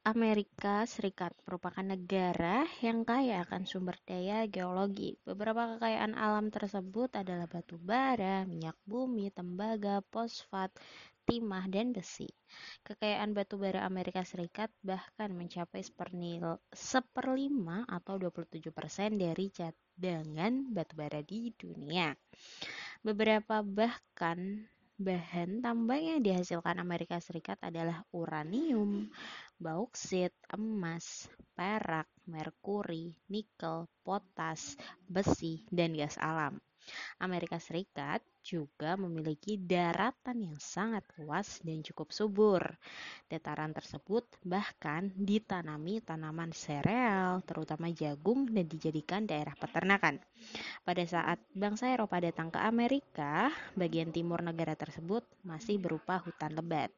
Amerika Serikat merupakan negara yang kaya akan sumber daya geologi. Beberapa kekayaan alam tersebut adalah batu bara, minyak bumi, tembaga, fosfat, timah, dan besi. Kekayaan batu bara Amerika Serikat bahkan mencapai seperlima atau 27% dari cadangan batu bara di dunia. Beberapa bahkan bahan tambang yang dihasilkan Amerika Serikat adalah uranium, bauksit, emas, perak, merkuri, nikel, potas, besi, dan gas alam. Amerika Serikat juga memiliki daratan yang sangat luas dan cukup subur. Dataran tersebut bahkan ditanami tanaman sereal, terutama jagung, dan dijadikan daerah peternakan. Pada saat bangsa Eropa datang ke Amerika, bagian timur negara tersebut masih berupa hutan lebat.